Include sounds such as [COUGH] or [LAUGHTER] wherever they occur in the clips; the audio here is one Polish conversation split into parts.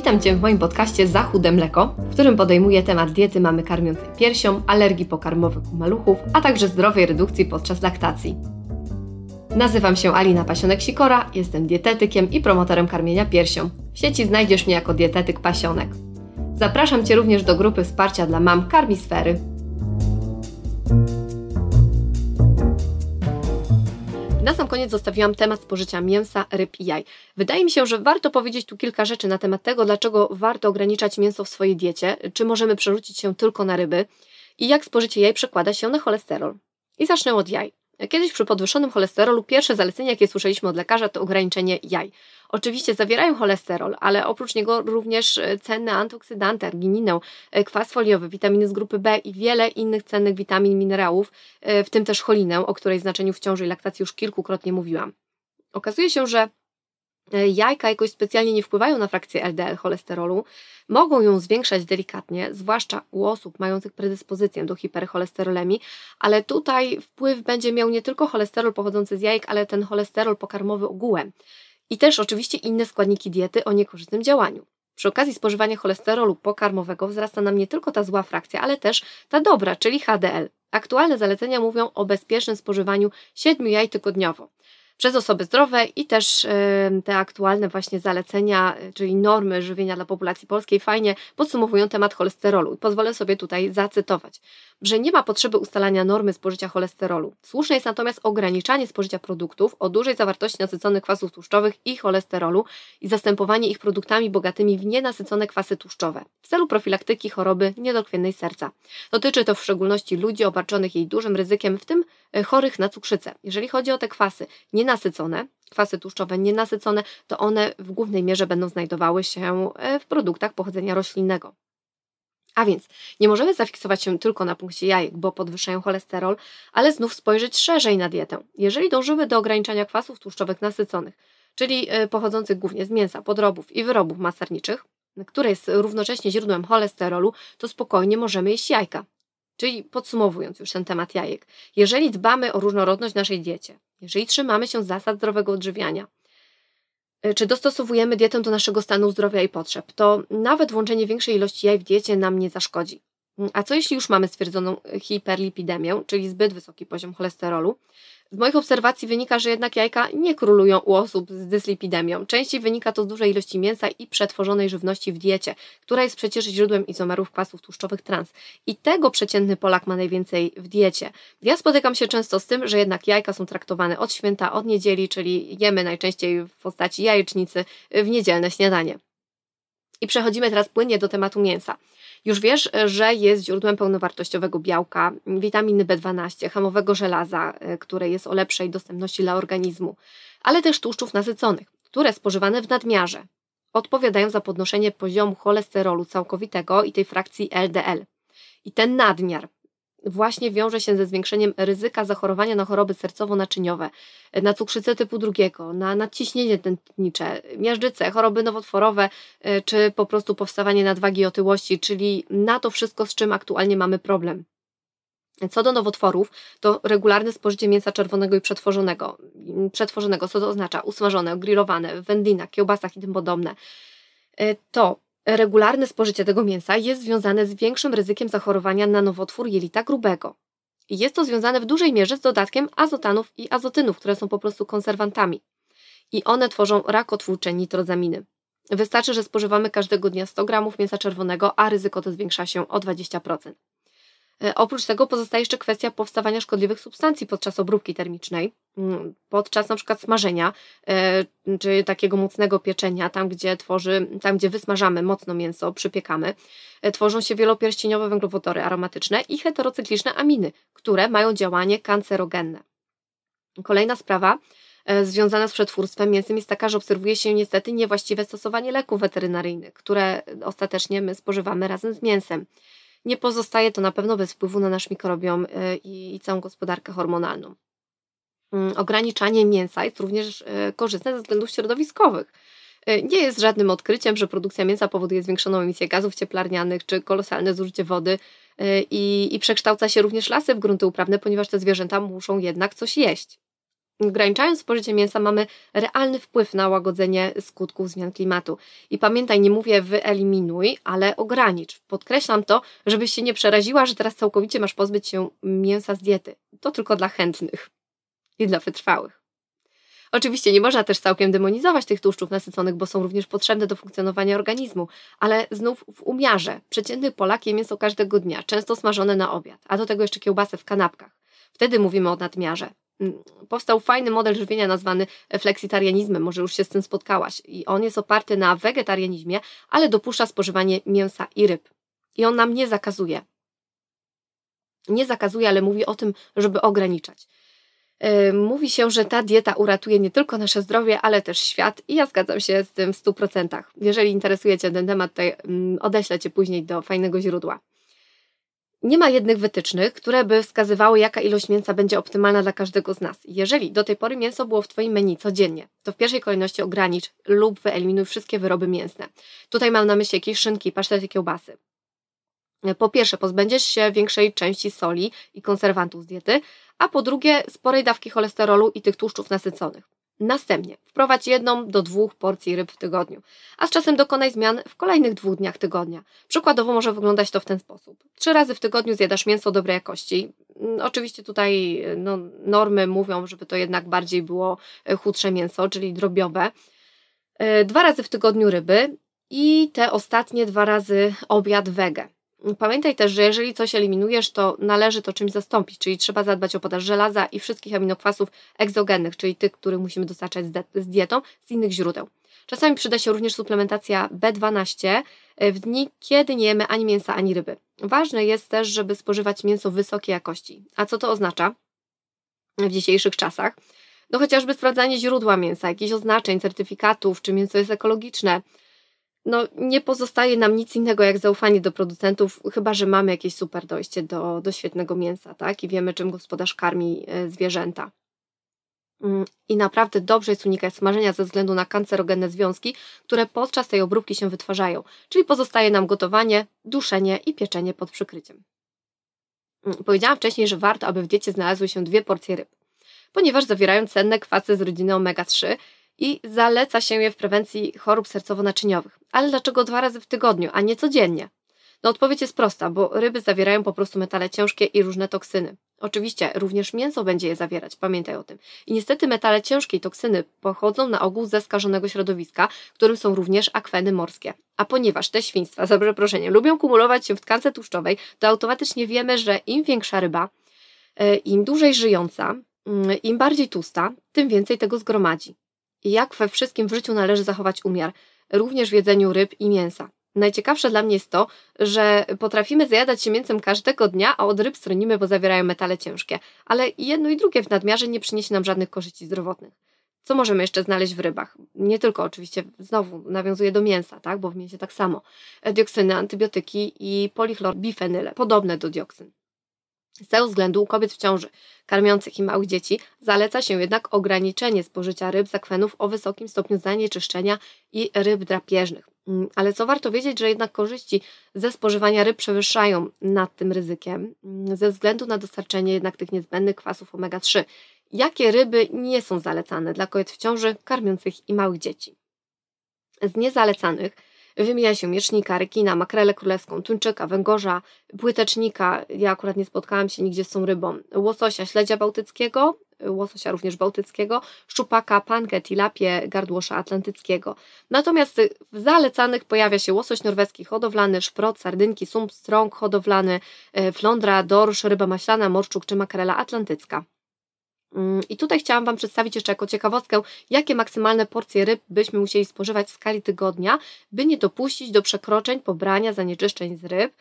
Witam Cię w moim podcaście Za chude mleko, w którym podejmuję temat diety mamy karmiącej piersią, alergii pokarmowych u maluchów, a także zdrowej redukcji podczas laktacji. Nazywam się Alina Pasionek-Sikora, jestem dietetykiem i promotorem karmienia piersią. W sieci znajdziesz mnie jako dietetyk pasionek. Zapraszam Cię również do grupy wsparcia dla mam Karmisfery. Na sam koniec zostawiłam temat spożycia mięsa, ryb i jaj. Wydaje mi się, że warto powiedzieć tu kilka rzeczy na temat tego, dlaczego warto ograniczać mięso w swojej diecie, czy możemy przerzucić się tylko na ryby i jak spożycie jaj przekłada się na cholesterol. I zacznę od jaj. Kiedyś przy podwyższonym cholesterolu pierwsze zalecenie, jakie słyszeliśmy od lekarza, to ograniczenie jaj. Oczywiście zawierają cholesterol, ale oprócz niego również e, cenne antyoksydanty, argininę, e, kwas foliowy, witaminy z grupy B i wiele innych cennych witamin, minerałów, e, w tym też cholinę, o której znaczeniu w ciąży i laktacji już kilkukrotnie mówiłam. Okazuje się, że jajka jakoś specjalnie nie wpływają na frakcję LDL cholesterolu, mogą ją zwiększać delikatnie, zwłaszcza u osób mających predyspozycję do hipercholesterolemii, ale tutaj wpływ będzie miał nie tylko cholesterol pochodzący z jajek, ale ten cholesterol pokarmowy ogółem i też oczywiście inne składniki diety o niekorzystnym działaniu. Przy okazji spożywania cholesterolu pokarmowego wzrasta nam nie tylko ta zła frakcja, ale też ta dobra, czyli HDL. Aktualne zalecenia mówią o bezpiecznym spożywaniu 7 jaj tygodniowo przez osoby zdrowe i też te aktualne właśnie zalecenia, czyli normy żywienia dla populacji polskiej fajnie podsumowują temat cholesterolu. Pozwolę sobie tutaj zacytować, że nie ma potrzeby ustalania normy spożycia cholesterolu. Słuszne jest natomiast ograniczanie spożycia produktów o dużej zawartości nasyconych kwasów tłuszczowych i cholesterolu i zastępowanie ich produktami bogatymi w nienasycone kwasy tłuszczowe w celu profilaktyki choroby niedokrwiennej serca. Dotyczy to w szczególności ludzi obarczonych jej dużym ryzykiem, w tym e, chorych na cukrzycę. Jeżeli chodzi o te kwasy nienasycone, nienasycone, kwasy tłuszczowe nienasycone, to one w głównej mierze będą znajdowały się e, w produktach pochodzenia roślinnego. A więc nie możemy zafiksować się tylko na punkcie jajek, bo podwyższają cholesterol, ale znów spojrzeć szerzej na dietę. Jeżeli dążymy do ograniczania kwasów tłuszczowych nasyconych, czyli e, pochodzących głównie z mięsa, podrobów i wyrobów maserniczych, które jest równocześnie źródłem cholesterolu, to spokojnie możemy jeść jajka. Czyli podsumowując już ten temat jajek, jeżeli dbamy o różnorodność naszej diecie, jeżeli trzymamy się zasad zdrowego odżywiania, e, czy dostosowujemy dietę do naszego stanu zdrowia i potrzeb, to nawet włączenie większej ilości jaj w diecie nam nie zaszkodzi. A co jeśli już mamy stwierdzoną hiperlipidemię, czyli zbyt wysoki poziom cholesterolu? Z moich obserwacji wynika, że jednak jajka nie królują u osób z dyslipidemią. Częściej wynika to z dużej ilości mięsa i przetworzonej żywności w diecie, która jest przecież źródłem izomerów kwasów tłuszczowych trans. I tego przeciętny Polak ma najwięcej w diecie. Ja spotykam się często z tym, że jednak jajka są traktowane od święta, od niedzieli, czyli jemy najczęściej w postaci jajecznicy w niedzielne śniadanie. I przechodzimy teraz płynnie do tematu mięsa. Już wiesz, że jest źródłem pełnowartościowego białka, witaminy B12, hamowego żelaza, e, które jest o lepszej dostępności dla organizmu, ale też tłuszczów nasyconych, które spożywane w nadmiarze odpowiadają za podnoszenie poziomu cholesterolu całkowitego i tej frakcji LDL. I ten nadmiar właśnie wiąże się ze zwiększeniem ryzyka zachorowania na choroby sercowo-naczyniowe, na cukrzycę typu drugiego, na nadciśnienie tętnicze, miażdżycę, choroby nowotworowe, e, czy po prostu powstawanie nadwagi i otyłości, czyli na to wszystko, z czym aktualnie mamy problem. Co do nowotworów, to regularne spożycie mięsa czerwonego i przetworzonego. Przetworzonego, co to oznacza? Usmażone, grillowane, w wędlinach, kiełbasach i tym podobne. E, to regularne spożycie tego mięsa jest związane z większym ryzykiem zachorowania na nowotwór jelita grubego. Jest to związane w dużej mierze z dodatkiem azotanów i azotynów, które są po prostu konserwantami. I one tworzą rakotwórcze nitrozaminy. Wystarczy, że spożywamy każdego dnia 100 gramów mięsa czerwonego, a ryzyko to zwiększa się o 20%. E, oprócz tego pozostaje jeszcze kwestia powstawania szkodliwych substancji podczas obróbki termicznej, mm, podczas na przykład smażenia, e, czy takiego mocnego pieczenia, tam gdzie tworzy, tam gdzie wysmażamy mocno mięso, przypiekamy, e, tworzą się wielopierścieniowe węglowodory aromatyczne i heterocykliczne aminy, które mają działanie kancerogenne. Kolejna sprawa, związana z przetwórstwem mięsem jest taka, że obserwuje się niestety niewłaściwe stosowanie leków weterynaryjnych, które ostatecznie my spożywamy razem z mięsem nie pozostaje to na pewno bez wpływu na nasz mikrobiom y, i całą gospodarkę hormonalną. Mm, ograniczanie mięsa jest również y, korzystne ze względów środowiskowych. Y, nie jest żadnym odkryciem, że produkcja mięsa powoduje zwiększoną emisję gazów cieplarnianych czy kolosalne zużycie wody i, i przekształca się również lasy w grunty uprawne, ponieważ te zwierzęta muszą jednak coś jeść. Ograniczając spożycie mięsa mamy realny wpływ na łagodzenie skutków zmian klimatu. I pamiętaj, nie mówię wyeliminuj, ale ogranicz. Podkreślam to, żebyś się nie przeraziła, że teraz całkowicie masz pozbyć się mięsa z diety. To tylko dla chętnych i dla wytrwałych. Oczywiście nie można też całkiem demonizować tych tłuszczów nasyconych, bo są również potrzebne do funkcjonowania organizmu, ale znów w umiarze. Przeciętny Polak je mięso każdego dnia, często smażone na obiad, a do tego jeszcze kiełbasę w kanapkach. Wtedy mówimy o nadmiarze. Powstał fajny model żywienia nazwany fleksitarianizmem, może już się z tym spotkałaś. I on jest oparty na wegetarianizmie, ale dopuszcza spożywanie mięsa i ryb. I on nam nie zakazuje. Nie zakazuje, ale mówi o tym, żeby ograniczać. Mówi się, że ta dieta uratuje nie tylko nasze zdrowie, ale też świat i ja zgadzam się z tym w 100%. Jeżeli interesuje Cię ten temat, to odeślę Cię później do fajnego źródła. Nie ma jednych wytycznych, które by wskazywały, jaka ilość mięsa będzie optymalna dla każdego z nas. Jeżeli do tej pory mięso było w Twoim menu codziennie, to w pierwszej kolejności ogranicz lub wyeliminuj wszystkie wyroby mięsne. Tutaj mam na myśli jakieś szynki, pasztety, kiełbasy. Po pierwsze, pozbędziesz się większej części soli i konserwantów z diety, a po drugie, sporej dawki cholesterolu i tych tłuszczów nasyconych. Następnie wprowadź jedną do dwóch porcji ryb w tygodniu, a z czasem dokonaj zmian w kolejnych dwóch dniach tygodnia. Przykładowo może wyglądać to w ten sposób. Trzy razy w tygodniu zjadasz mięso dobrej jakości. Mm, oczywiście tutaj no, normy mówią, żeby to jednak bardziej było e, chudsze mięso, czyli drobiowe. E, dwa razy w tygodniu ryby i te ostatnie dwa razy obiad wege. Pamiętaj też, że jeżeli coś eliminujesz, to należy to czymś zastąpić, czyli trzeba zadbać o podaż żelaza i wszystkich aminokwasów egzogennych, czyli tych, których musimy dostarczać z dietą z innych źródeł. Czasami przyda się również suplementacja B12 e, w dni, kiedy nie jemy ani mięsa, ani ryby. Ważne jest też, żeby spożywać mięso wysokiej jakości. A co to oznacza w dzisiejszych czasach? No chociażby sprawdzanie źródła mięsa, jakichś oznaczeń, certyfikatów, czy mięso jest ekologiczne, no, nie pozostaje nam nic innego jak zaufanie do producentów, chyba że mamy jakieś super dojście do, do świetnego mięsa, tak? I wiemy, czym gospodarz karmi e, zwierzęta. Mm, I naprawdę dobrze jest unikać smażenia ze względu na kancerogenne związki, które podczas tej obróbki się wytwarzają, czyli pozostaje nam gotowanie, duszenie i pieczenie pod przykryciem. Mm, powiedziałam wcześniej, że warto, aby w diecie znalazły się dwie porcje ryb, ponieważ zawierają cenne kwasy z rodziny omega-3, i zaleca się je w prewencji chorób sercowo-naczyniowych. Ale dlaczego dwa razy w tygodniu, a nie codziennie? No odpowiedź jest prosta, bo ryby zawierają po prostu metale ciężkie i różne toksyny. Oczywiście również mięso będzie je zawierać, pamiętaj o tym. I niestety metale ciężkie i toksyny pochodzą na ogół ze skażonego środowiska, którym są również akweny morskie. A ponieważ te świństwa, [LAUGHS] za przeproszeniem, lubią kumulować się w tkance tłuszczowej, to automatycznie wiemy, że im większa ryba, e, im dłużej żyjąca, mm, im bardziej tłusta, tym więcej tego zgromadzi. Jak we wszystkim w życiu należy zachować umiar, również w jedzeniu ryb i mięsa. Najciekawsze dla mnie jest to, że potrafimy zjadać się mięsem każdego dnia, a od ryb stronimy, bo zawierają metale ciężkie. Ale jedno i drugie w nadmiarze nie przyniesie nam żadnych korzyści zdrowotnych. Co możemy jeszcze znaleźć w rybach? Nie tylko oczywiście, znowu nawiązuje do mięsa, tak? bo w mięsie tak samo. Dioksyny, antybiotyki i polichlorobifenyle, podobne do dioksyn. Z tego względu u kobiet w ciąży, karmiących i małych dzieci, zaleca się jednak ograniczenie spożycia ryb zakwenów o wysokim stopniu zanieczyszczenia i ryb drapieżnych. Mm, ale co warto wiedzieć, że jednak korzyści ze spożywania ryb przewyższają nad tym ryzykiem mm, ze względu na dostarczenie jednak tych niezbędnych kwasów omega-3. Jakie ryby nie są zalecane dla kobiet w ciąży, karmiących i małych dzieci? Z niezalecanych Wymienia się miecznika, rekina, makrelę królewską, tuńczyka, węgorza, płytecznika, ja akurat nie spotkałam się nigdzie z tą rybą, łososia, śledzia bałtyckiego, łososia również bałtyckiego, szczupaka, pankę, tilapie, gardłosza atlantyckiego. Natomiast w zalecanych pojawia się łosoś norweski hodowlany, szprot, sardynki, sump, strąg hodowlany, e, flądra, dorsz, ryba maślana, morczuk czy makrela atlantycka. Mm, I tutaj chciałam Wam przedstawić jeszcze jako ciekawostkę, jakie maksymalne porcje ryb byśmy musieli spożywać w skali tygodnia, by nie dopuścić do przekroczeń pobrania zanieczyszczeń z ryb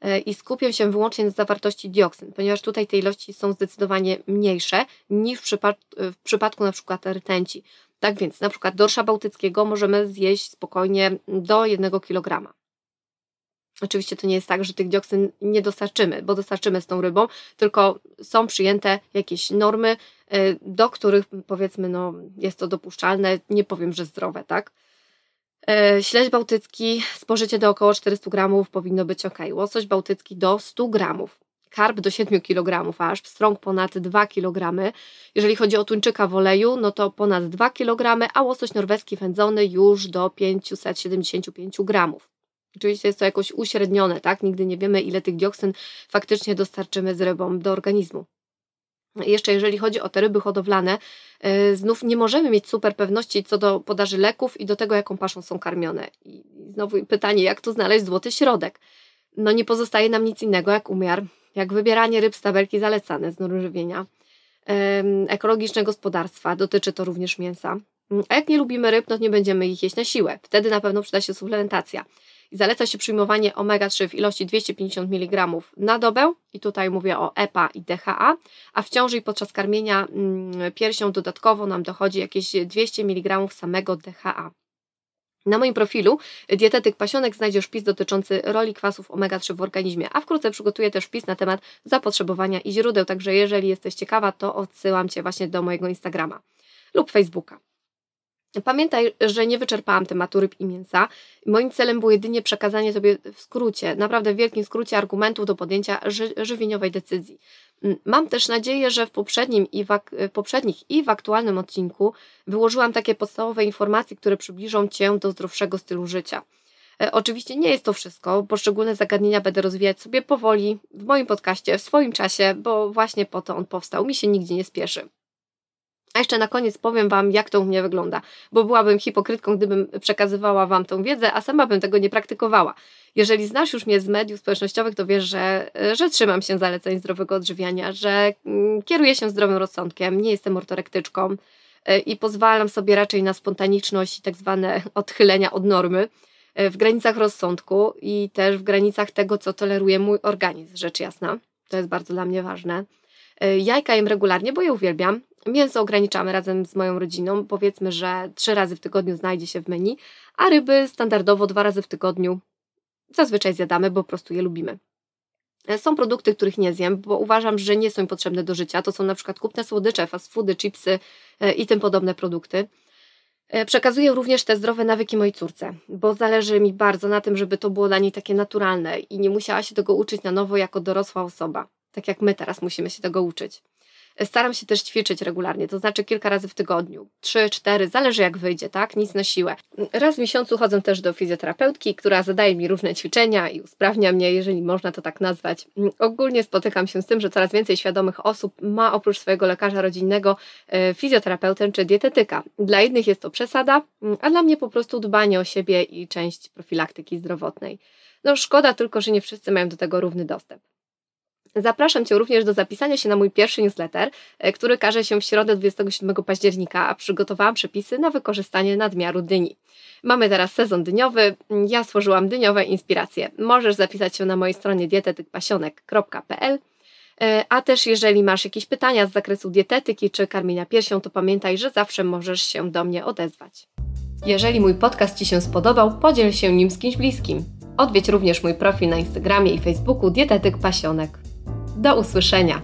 e, i skupię się wyłącznie na zawartości dioksyn, ponieważ tutaj te ilości są zdecydowanie mniejsze niż w, przypad w przypadku na przykład rtęci. Tak więc na przykład dorsza bałtyckiego możemy zjeść spokojnie do 1 kg. Oczywiście to nie jest tak, że tych dioksyn nie dostarczymy, bo dostarczymy z tą rybą, tylko są przyjęte jakieś normy, y, do których powiedzmy, no, jest to dopuszczalne, nie powiem, że zdrowe, tak? Y, śledź bałtycki, spożycie do około 400 gramów powinno być ok. Łosoś bałtycki do 100 gramów. karp do 7 kg aż, pstrąg ponad 2 kg. Jeżeli chodzi o tuńczyka w oleju, no to ponad 2 kg, a łosoś norweski wędzony już do 575 g. Oczywiście jest to jakoś uśrednione, tak? Nigdy nie wiemy, ile tych dioksyn faktycznie dostarczymy z rybą do organizmu. Jeszcze jeżeli chodzi o te ryby hodowlane, yy, znów nie możemy mieć super pewności co do podaży leków i do tego, jaką paszą są karmione. I znowu pytanie, jak tu znaleźć złoty środek? No nie pozostaje nam nic innego jak umiar, jak wybieranie ryb z tabelki zalecane z norm żywienia, ekologiczne gospodarstwa, dotyczy to również mięsa. A jak nie lubimy ryb, no nie będziemy ich jeść na siłę. Wtedy na pewno przyda się suplementacja i zaleca się przyjmowanie omega-3 w ilości 250 mg na dobę i tutaj mówię o EPA i DHA, a w ciąży i podczas karmienia mm, piersią dodatkowo nam dochodzi jakieś 200 mg samego DHA. Na moim profilu Dietetyk Pasionek znajdziesz wpis dotyczący roli kwasów omega-3 w organizmie, a wkrótce przygotuję też wpis na temat zapotrzebowania i źródeł, także jeżeli jesteś ciekawa, to odsyłam Cię właśnie do mojego Instagrama lub Facebooka. Pamiętaj, że nie wyczerpałam tematu ryb i mięsa. Moim celem było jedynie przekazanie Tobie w skrócie, naprawdę w wielkim skrócie argumentów do podjęcia ży żywieniowej decyzji. Mm, mam też nadzieję, że w poprzednim i w, poprzednich i w aktualnym odcinku wyłożyłam takie podstawowe informacje, które przybliżą Cię do zdrowszego stylu życia. E, oczywiście nie jest to wszystko, poszczególne zagadnienia będę rozwijać sobie powoli w moim podcaście, w swoim czasie, bo właśnie po to on powstał. Mi się nigdzie nie spieszy. A jeszcze na koniec powiem Wam, jak to u mnie wygląda, bo byłabym hipokrytką, gdybym przekazywała Wam tą wiedzę, a sama bym tego nie praktykowała. Jeżeli znasz już mnie z mediów społecznościowych, to wiesz, że, że trzymam się zaleceń zdrowego odżywiania, że mm, kieruję się zdrowym rozsądkiem, nie jestem ortorektyczką e, i pozwalam sobie raczej na spontaniczność i tak zwane odchylenia od normy e, w granicach rozsądku i też w granicach tego, co toleruje mój organizm, rzecz jasna. To jest bardzo dla mnie ważne. E, jajka jem regularnie, bo je uwielbiam. Mięso ograniczamy razem z moją rodziną. Powiedzmy, że trzy razy w tygodniu znajdzie się w menu, a ryby standardowo dwa razy w tygodniu zazwyczaj zjadamy, bo po prostu je lubimy. E, są produkty, których nie zjem, bo uważam, że nie są potrzebne do życia. To są na przykład kupne słodycze, fast foody, chipsy e, i tym podobne produkty. Przekazuję również te zdrowe nawyki mojej córce, bo zależy mi bardzo na tym, żeby to było dla niej takie naturalne i nie musiała się tego uczyć na nowo jako dorosła osoba tak jak my teraz musimy się tego uczyć. Staram się też ćwiczyć regularnie, to znaczy kilka razy w tygodniu, trzy, cztery, zależy jak wyjdzie, tak? Nic na siłę. Raz w miesiącu chodzę też do fizjoterapeutki, która zadaje mi różne ćwiczenia i usprawnia mnie, jeżeli można to tak nazwać. Ogólnie spotykam się z tym, że coraz więcej świadomych osób ma oprócz swojego lekarza rodzinnego e, fizjoterapeutę czy dietetyka. Dla innych jest to przesada, a dla mnie po prostu dbanie o siebie i część profilaktyki zdrowotnej. No szkoda tylko, że nie wszyscy mają do tego równy dostęp. Zapraszam Cię również do zapisania się na mój pierwszy newsletter, e, który każe się w środę 27 października, a przygotowałam przepisy na wykorzystanie nadmiaru dyni. Mamy teraz sezon dyniowy, ja stworzyłam dyniowe inspiracje. Możesz zapisać się na mojej stronie dietetykpasionek.pl e, a też jeżeli masz jakieś pytania z zakresu dietetyki czy karmienia piersią, to pamiętaj, że zawsze możesz się do mnie odezwać. Jeżeli mój podcast Ci się spodobał, podziel się nim z kimś bliskim. Odwiedź również mój profil na Instagramie i Facebooku Dietetyk Pasionek. Do usłyszenia!